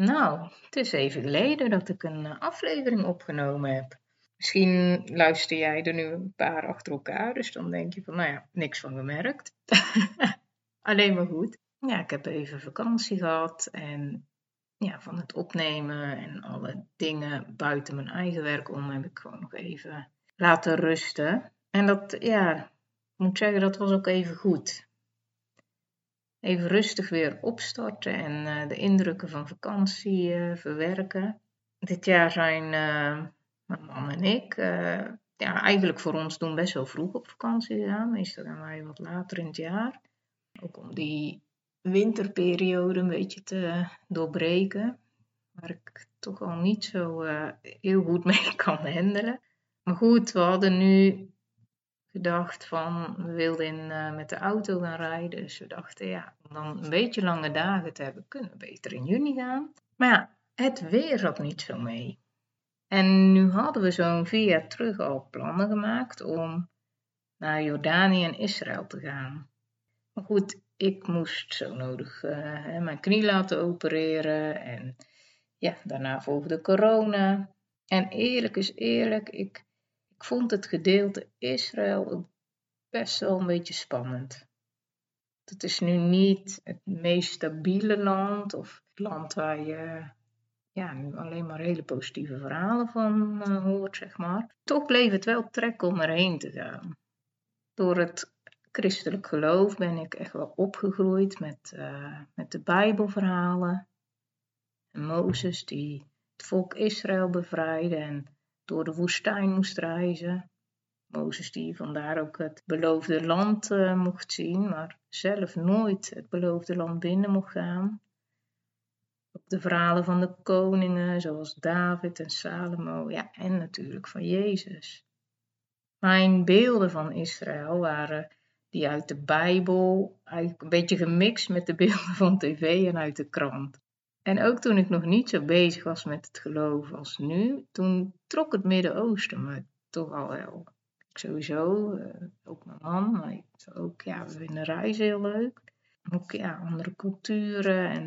Nou, het is even geleden dat ik een eh, aflevering opgenomen heb. Misschien luister jij er nu een paar achter elkaar, dus dan denk je van, nou ja, niks van gemerkt. Alleen maar goed. Ja, ik heb even vakantie gehad en ja, van het opnemen en alle dingen buiten mijn eigen werk om heb ik gewoon nog even laten rusten. En dat, ja, ik moet zeggen, dat was ook even goed even rustig weer opstarten en uh, de indrukken van vakantie uh, verwerken. Dit jaar zijn uh, mijn man en ik ja, eigenlijk voor ons doen best wel vroeg op vakantie gegaan. Meestal gaan wij wat later in het jaar. Ook om die winterperiode een beetje te doorbreken. Waar ik toch al niet zo heel goed mee kan handelen. Maar goed, we hadden nu gedacht van, we wilden uh, met de auto gaan rijden. Dus we dachten, ja, om dan een beetje lange dagen te hebben, kunnen we beter in juni gaan. Maar ja, het weer zat niet zo mee. En nu hadden we zo'n vier jaar terug al plannen gemaakt om naar Jordanië en Israël te gaan. Maar goed, ik moest zo nodig uh, mijn knie laten opereren en ja, daarna volgde corona. En eerlijk is eerlijk, ik ik vond het gedeelte Israël best wel een beetje spannend. Het is nu niet het meest stabiele land of het land waar je ja, nu alleen maar hele positieve verhalen van uh, hoort, zeg maar. Toch bleef het wel trek om erheen te gaan. Door het christelijk geloof ben ik echt wel opgegroeid met, uh, met de Bijbelverhalen. En Mozes die het volk Israël bevrijdde en door de woestijn moest reizen. Mozes die vandaar ook het beloofde land uh, mocht zien, maar zelf nooit het beloofde land binnen mocht gaan. Ook de verhalen van de koningen, zoals David en Salomo, ja, en natuurlijk van Jezus. Mijn beelden van Israël waren die uit de Bijbel, eigenlijk een beetje gemixt met de beelden van tv en uit de krant. En ook toen ik nog niet zo bezig was met het geloof als nu, toen trok het Midden-Oosten me toch al wel. Sowieso, uh, ook mijn man, maar ook, ja, we vinden reizen heel leuk. Ook ja, andere culturen en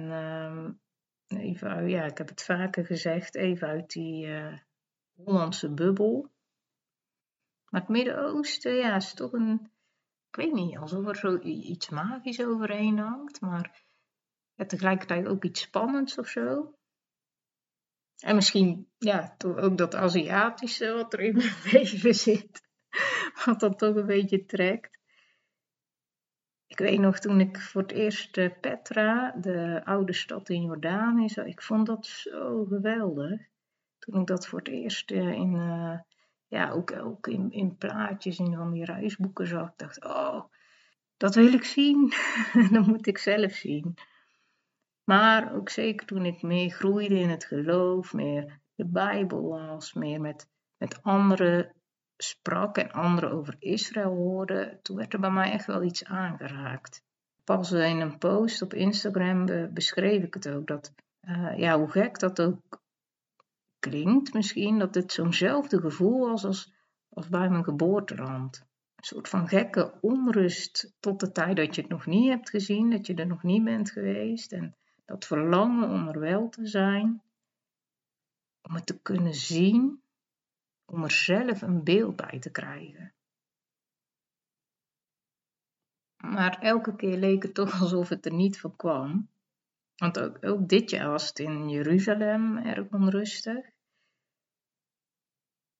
uh, even, ja, ik heb het vaker gezegd, even uit die uh, Hollandse bubbel. Maar het Midden-Oosten, ja, is toch een, ik weet niet, alsof er zo iets magisch overheen hangt, maar ja, tegelijkertijd ook iets spannends of zo. En misschien ja, ook dat Aziatische wat er in mijn leven zit, wat dat toch een beetje trekt. Ik weet nog toen ik voor het eerst uh, Petra, de oude stad in Jordanië, zag, ik vond dat zo geweldig. Toen ik dat voor het eerst uh, in, uh, ja, ook, ook in, in plaatjes in van die reisboeken zag, dacht oh, dat wil ik zien. dat moet ik zelf zien. Maar ook zeker toen ik meer groeide in het geloof, meer de Bijbel las, meer met, met anderen sprak en anderen over Israël hoorde, toen werd er bij mij echt wel iets aangeraakt. Pas in een post op Instagram beschreef ik het ook, dat, uh, ja, hoe gek dat ook klinkt misschien, dat het zo'nzelfde gevoel was als, als bij mijn geboorteland. Een soort van gekke onrust tot de tijd dat je het nog niet hebt gezien, dat je er nog niet bent geweest. En dat verlangen om er wel te zijn, om het te kunnen zien, om er zelf een beeld bij te krijgen. Maar elke keer leek het toch alsof het er niet van kwam. Want ook, dit jaar was het in Jeruzalem erg onrustig.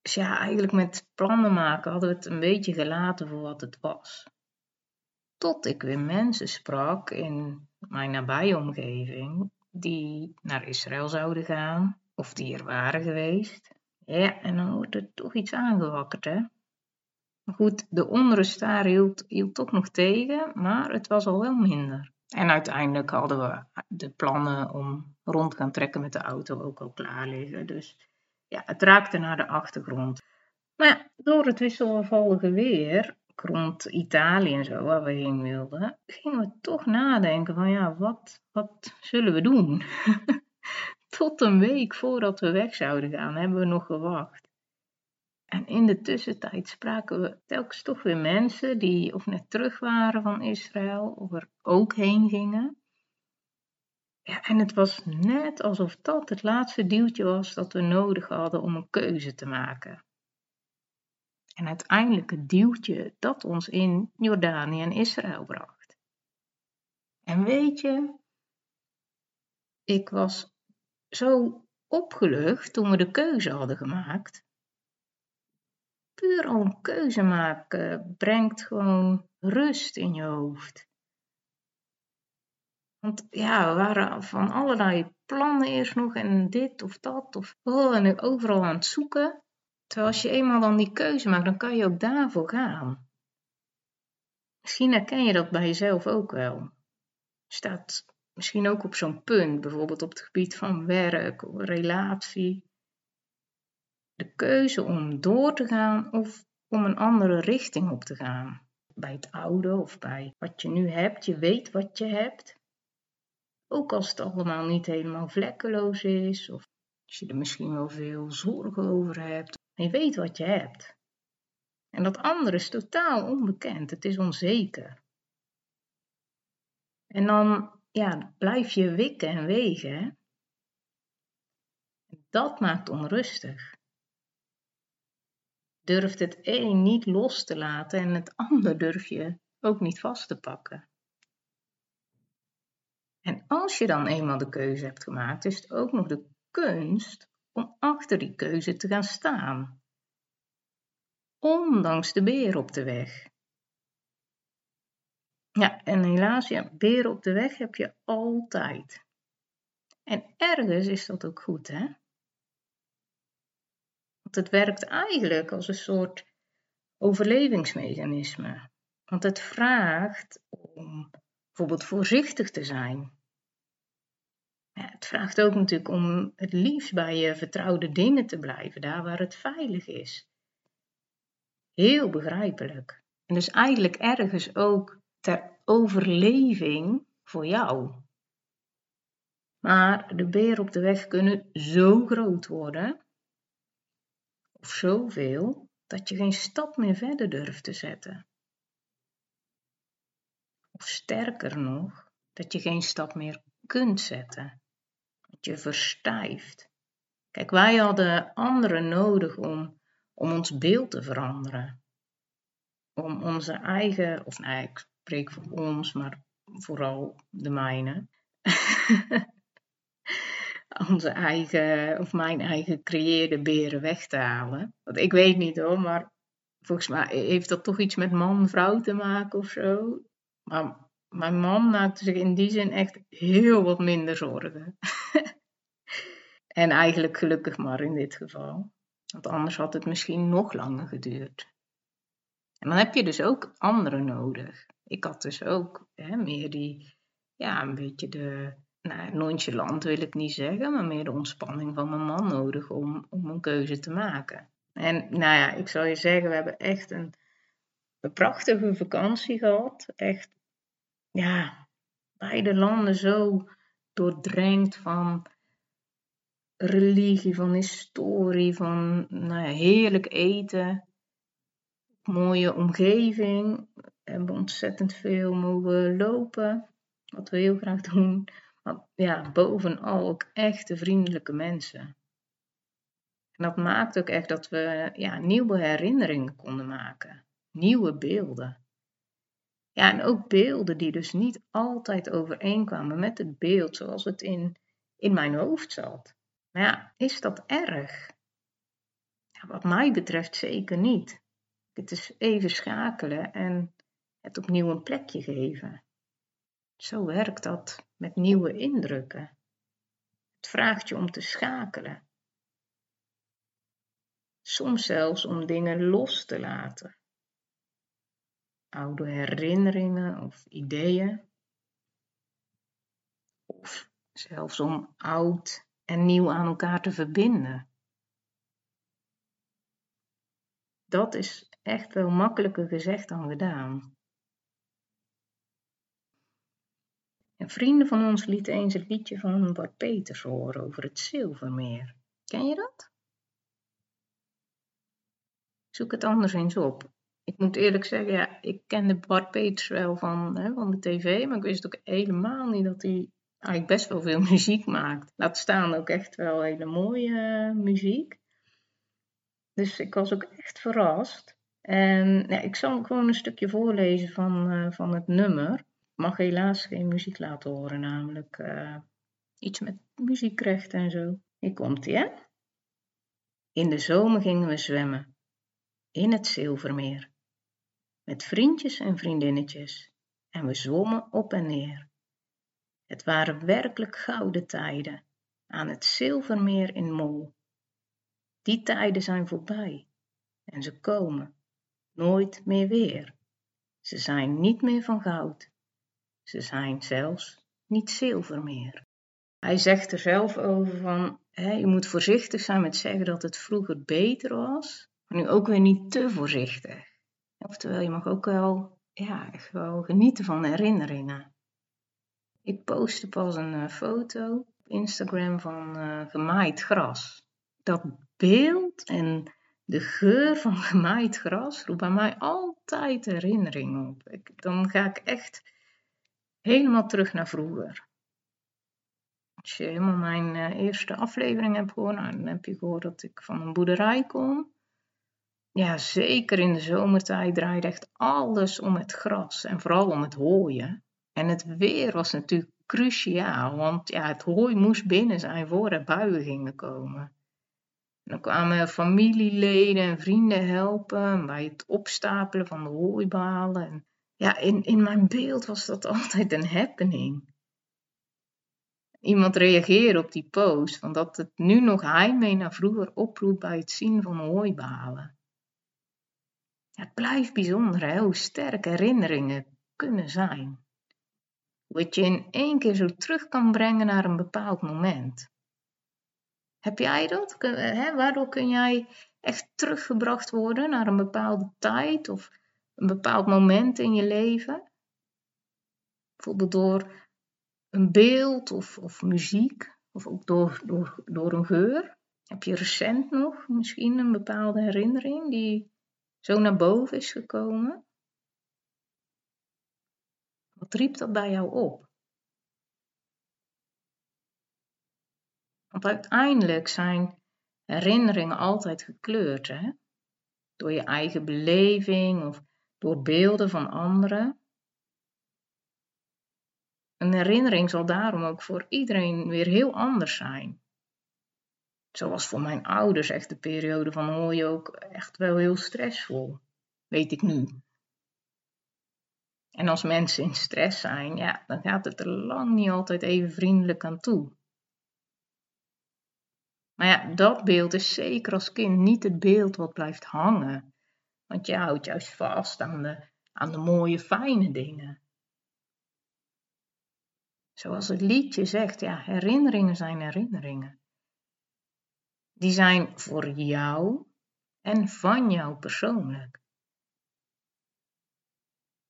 Dus ja, eigenlijk met plannen maken hadden we het een beetje gelaten voor wat het was. Tot ik weer mensen sprak in mijn nabije omgeving die naar Israël zouden gaan of die er waren geweest. Ja, en dan wordt er toch iets aangewakkerd, hè. Goed, de onrust daar hield, hield toch nog tegen, maar het was al wel minder. En uiteindelijk hadden we de plannen om rond gaan trekken met de auto ook al klaar liggen. Dus ja, het raakte naar de achtergrond. Maar ja, door het wisselvallige weer rond Italië en zo, waar we heen wilden, gingen we toch nadenken van ja, wat, wat zullen we doen? Tot een week voordat we weg zouden gaan, hebben we nog gewacht. En in de tussentijd spraken we telkens toch weer mensen die of net terug waren van Israël of er ook heen gingen. Ja, en het was net alsof dat het laatste duwtje was dat we nodig hadden om een keuze te maken. En uiteindelijk het duwtje dat ons in Jordanië en Israël bracht. En weet je, ik was zo opgelucht toen we de keuze hadden gemaakt. Puur al een keuze maken brengt gewoon rust in je hoofd. Want ja, we waren van allerlei plannen eerst nog en dit of dat of oh, en overal aan het zoeken. Terwijl als je eenmaal dan die keuze maakt, dan kan je ook daarvoor gaan. Misschien herken je dat bij jezelf ook wel. Je staat misschien ook op zo'n punt, bijvoorbeeld op het gebied van werk of relatie. De keuze om door te gaan of om een andere richting op te gaan. Bij het oude of bij wat je nu hebt, je weet wat je hebt. Ook als het allemaal niet helemaal vlekkeloos is, of als je er misschien wel veel zorgen over hebt, je weet wat je hebt. En dat andere is totaal onbekend, het is onzeker. En dan ja, blijf je wikken en wegen. Dat maakt onrustig. Durft het een niet los te laten en het ander durf je ook niet vast te pakken. En als je dan eenmaal de keuze hebt gemaakt, is het ook nog de kunst om achter die keuze te gaan staan. Ondanks de beer op de weg. Ja, en helaas, ja, beren op de weg heb je altijd. En ergens is dat ook goed, hè? Want het werkt eigenlijk als een soort overlevingsmechanisme. Want het vraagt om bijvoorbeeld voorzichtig te zijn. Het vraagt ook natuurlijk om het liefst bij je vertrouwde dingen te blijven, daar waar het veilig is. Heel begrijpelijk. En dus eigenlijk ergens ook ter overleving voor jou. Maar de beren op de weg kunnen zo groot worden, of zoveel, dat je geen stap meer verder durft te zetten. Of sterker nog, dat je geen stap meer kunt zetten. Je verstijft. Kijk, wij hadden anderen nodig om, om ons beeld te veranderen. Om onze eigen, of nee, ik spreek voor ons, maar vooral de mijne. onze eigen, of mijn eigen gecreëerde beren weg te halen. Want ik weet niet hoor, maar volgens mij heeft dat toch iets met man-vrouw te maken of zo. Maar mijn man maakte zich in die zin echt heel wat minder zorgen. en eigenlijk gelukkig maar in dit geval. Want anders had het misschien nog langer geduurd. En dan heb je dus ook anderen nodig. Ik had dus ook hè, meer die, ja, een beetje de, nou, nonchalant wil ik niet zeggen, maar meer de ontspanning van mijn man nodig om, om een keuze te maken. En nou ja, ik zal je zeggen, we hebben echt een, een prachtige vakantie gehad. Echt, ja, beide landen zo doordrenkt van religie, van historie, van nou ja, heerlijk eten, mooie omgeving. We ontzettend veel mogen lopen, wat we heel graag doen. Maar ja, bovenal ook echte vriendelijke mensen. En dat maakt ook echt dat we ja, nieuwe herinneringen konden maken, nieuwe beelden. Ja, en ook beelden die dus niet altijd overeenkwamen met het beeld zoals het in, in mijn hoofd zat. Maar ja, is dat erg? Wat mij betreft zeker niet. Het is even schakelen en het opnieuw een plekje geven. Zo werkt dat met nieuwe indrukken. Het vraagt je om te schakelen. Soms zelfs om dingen los te laten. Oude herinneringen of ideeën. Of zelfs om oud en nieuw aan elkaar te verbinden. Dat is echt wel makkelijker gezegd dan gedaan. En vrienden van ons lieten eens het liedje van Bart Peters horen over het Zilvermeer. Ken je dat? Zoek het anders eens op. Ik moet eerlijk zeggen, ja, ik kende Bart Peters wel van, hè, van de tv, maar ik wist ook helemaal niet dat hij eigenlijk best wel veel muziek maakt. Laat staan ook echt wel hele mooie eh, muziek. Dus ik was ook echt verrast. En ik zal gewoon een stukje voorlezen van, uh, van het nummer. Mag helaas geen muziek laten horen, namelijk uh, iets met muziekrecht en zo. Hier komt ie, hè? In de zomer gingen we zwemmen. In het Zilvermeer. Met vriendjes en vriendinnetjes. En we zwommen op en neer. Het waren werkelijk gouden tijden. Aan het Zilvermeer in Mol. Die tijden zijn voorbij. En ze komen nooit meer weer. Ze zijn niet meer van goud. Ze zijn zelfs niet zilver meer. Hij zegt er zelf over van, je moet voorzichtig zijn met zeggen dat het vroeger beter was, maar nu ook weer niet te voorzichtig. Oftewel, je mag ook wel, ja, wel genieten van herinneringen. Ik postte pas een uh, foto op Instagram van uh, gemaaid gras. Dat beeld en de geur van gemaaid gras roept bij mij altijd herinneringen op. Ik, dan ga ik echt helemaal terug naar vroeger. Als je helemaal mijn uh, eerste aflevering hebt gehoord, nou, dan heb je gehoord dat ik van een boerderij kom. Ja, zeker in de zomertijd draaide echt alles om het gras en vooral om het hooien. En het weer was natuurlijk cruciaal, want ja, het hooi moest binnen zijn voor er buien gingen komen. Dan kwamen familieleden en vrienden helpen bij het opstapelen van de hooibalen. En ja, in, in mijn beeld was dat altijd een happening. Iemand reageerde op die post van dat het nu nog heimwee naar vroeger oproept bij het zien van hooibalen. Het blijft bijzonder hè, hoe sterk herinneringen kunnen zijn. Het je in één keer zo terug kan brengen naar een bepaald moment. Heb jij dat? Hè, waardoor kun jij echt teruggebracht worden naar een bepaalde tijd of een bepaald moment in je leven? Bijvoorbeeld door een beeld of, of muziek, of ook door, door, door een geur. Heb je recent nog misschien een bepaalde herinnering die zo naar boven is gekomen? Riep dat bij jou op? Want uiteindelijk zijn herinneringen altijd gekleurd, hè? Door je eigen beleving of door beelden van anderen. Een herinnering zal daarom ook voor iedereen weer heel anders zijn. Zoals voor mijn ouders echt de periode van hooi ook echt wel heel stressvol, weet ik nu. En als mensen in stress zijn, ja, dan gaat het er lang niet altijd even vriendelijk aan toe. Maar ja, dat beeld is zeker als kind niet het beeld wat blijft hangen. Want je houdt juist vast aan de, aan de mooie, fijne dingen. Zoals het liedje zegt, ja, herinneringen zijn herinneringen. Die zijn voor jou en van jou persoonlijk.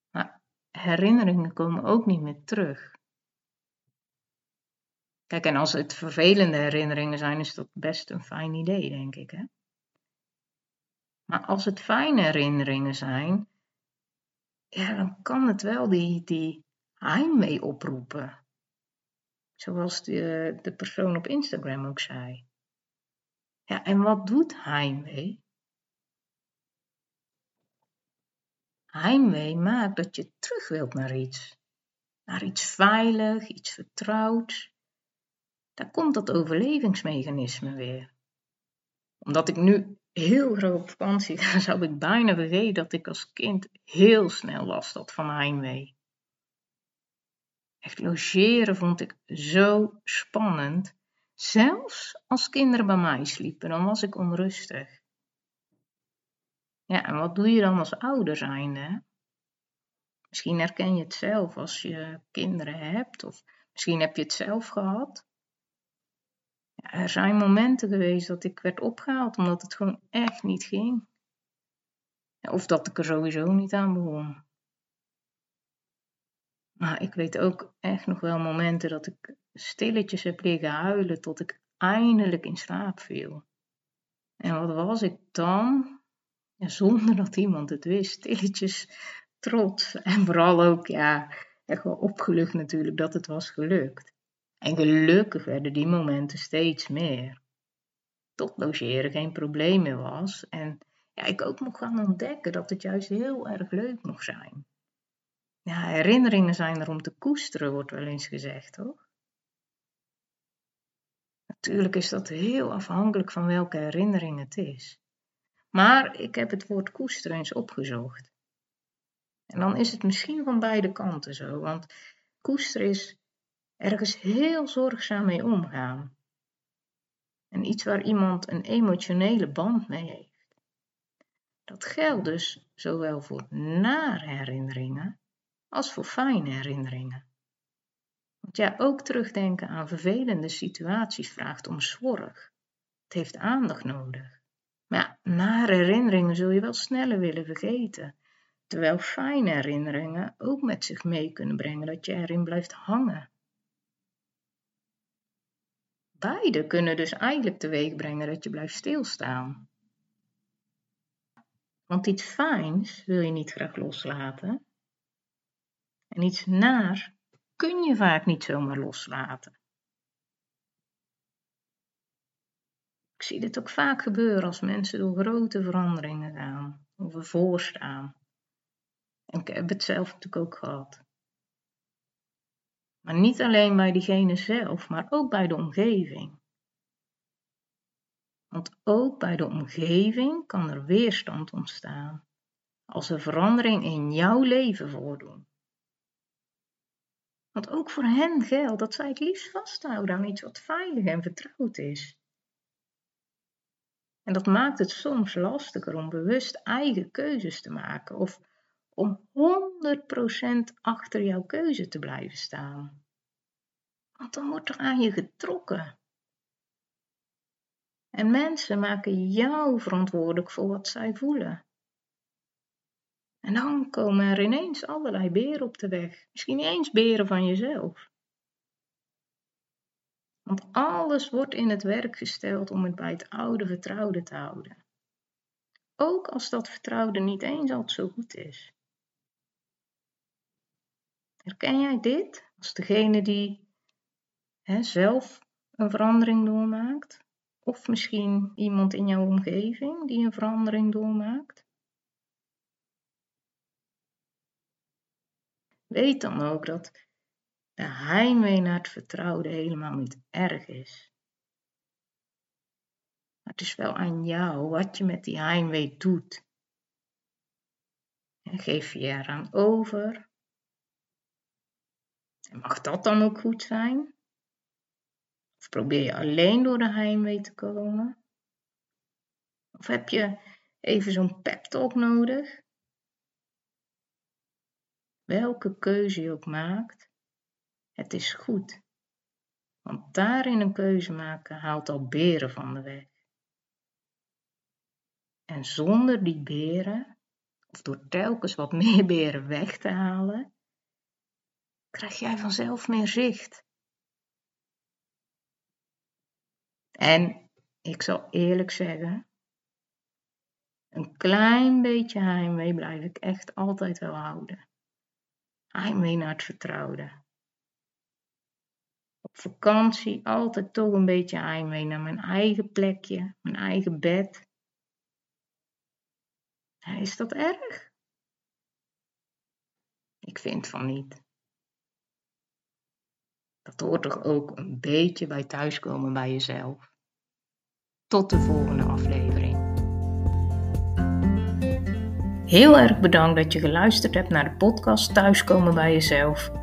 Maar herinneringen komen ook niet meer terug. Kijk, en als het vervelende herinneringen zijn, is dat best een fijn idee, denk ik. Hè? Maar als het fijne herinneringen zijn, ja, dan kan het wel die, die heimwee oproepen. Zoals de, de persoon op Instagram ook zei. Ja, en wat doet heimwee? Heimwee maakt dat je terug wilt naar iets. Naar iets veilig, iets vertrouwds daar komt dat overlevingsmechanisme weer. Omdat ik nu heel groot op vakantie ga, zou ik bijna vergeten dat ik als kind heel snel last had van heimwee. Echt logeren vond ik zo spannend. Zelfs als kinderen bij mij sliepen, dan was ik onrustig. Ja, en wat doe je dan als ouder zijnde? Misschien herken je het zelf als je kinderen hebt, of misschien heb je het zelf gehad. Ja, er zijn momenten geweest dat ik werd opgehaald omdat het gewoon echt niet ging. Of dat ik er sowieso niet aan begon. Maar ik weet ook echt nog wel momenten dat ik stilletjes heb liggen huilen tot ik eindelijk in slaap viel. En wat was ik dan? Ja, zonder dat iemand het wist, stilletjes trots. En vooral ook, ja, echt wel opgelucht natuurlijk dat het was gelukt. En gelukkig werden die momenten steeds meer. Tot logeren geen probleem meer was. En ja, ik ook mocht gaan ontdekken dat het juist heel erg leuk mocht zijn. Ja, herinneringen zijn er om te koesteren, wordt wel eens gezegd, toch? Natuurlijk is dat heel afhankelijk van welke herinnering het is. Maar ik heb het woord koesteren eens opgezocht. En dan is het misschien van beide kanten zo, want koesteren is ergens heel zorgzaam mee omgaan. En iets waar iemand een emotionele band mee heeft. Dat geldt dus zowel voor nare herinneringen als voor fijne herinneringen. Want ja, ook terugdenken aan vervelende situaties vraagt om zorg. Het heeft aandacht nodig. Maar ja, nare herinneringen zul je wel sneller willen vergeten. Terwijl fijne herinneringen ook met zich mee kunnen brengen dat je erin blijft hangen. Beide kunnen dus eigenlijk teweeg brengen dat je blijft stilstaan. Want iets fijns wil je niet graag loslaten. En iets naar kun je vaak niet zomaar loslaten. Ik zie dit ook vaak gebeuren als mensen door grote veranderingen gaan of ervoor staan. En ik heb het zelf natuurlijk ook gehad. Maar niet alleen bij diegene zelf, maar ook bij de omgeving. Want ook bij de omgeving kan er weerstand ontstaan als er verandering in jouw leven voordoen. Want ook voor hen geldt dat zij het liefst vasthouden aan iets wat veilig en vertrouwd is. En dat maakt het soms lastiger om bewust eigen keuzes te maken of om 100% achter jouw keuze te blijven staan. Want dan wordt er aan je getrokken. En mensen maken jou verantwoordelijk voor wat zij voelen. En dan komen er ineens allerlei beren op de weg. Misschien eens beren van jezelf. Want alles wordt in het werk gesteld om het bij het oude vertrouwde te houden. Ook als dat vertrouwde niet eens altijd zo goed is. Herken jij dit als degene die hè, zelf een verandering doormaakt? Of misschien iemand in jouw omgeving die een verandering doormaakt? Weet dan ook dat de heimwee naar het vertrouwde helemaal niet erg is. Het is wel aan jou wat je met die heimwee doet. En geef je eraan over? En mag dat dan ook goed zijn? Of probeer je alleen door de heimwee te komen? Of heb je even zo'n pep talk nodig? Welke keuze je ook maakt, het is goed. Want daarin een keuze maken haalt al beren van de weg. En zonder die beren, of door telkens wat meer beren weg te halen, krijg jij vanzelf meer zicht. En ik zal eerlijk zeggen, een klein beetje heimwee blijf ik echt altijd wel houden heimwee naar het vertrouwde. Op vakantie altijd toch een beetje heimwee naar mijn eigen plekje, mijn eigen bed. Is dat erg? Ik vind van niet. Dat hoort toch ook een beetje bij thuiskomen bij jezelf. Tot de volgende aflevering. Heel erg bedankt dat je geluisterd hebt naar de podcast Thuiskomen bij jezelf.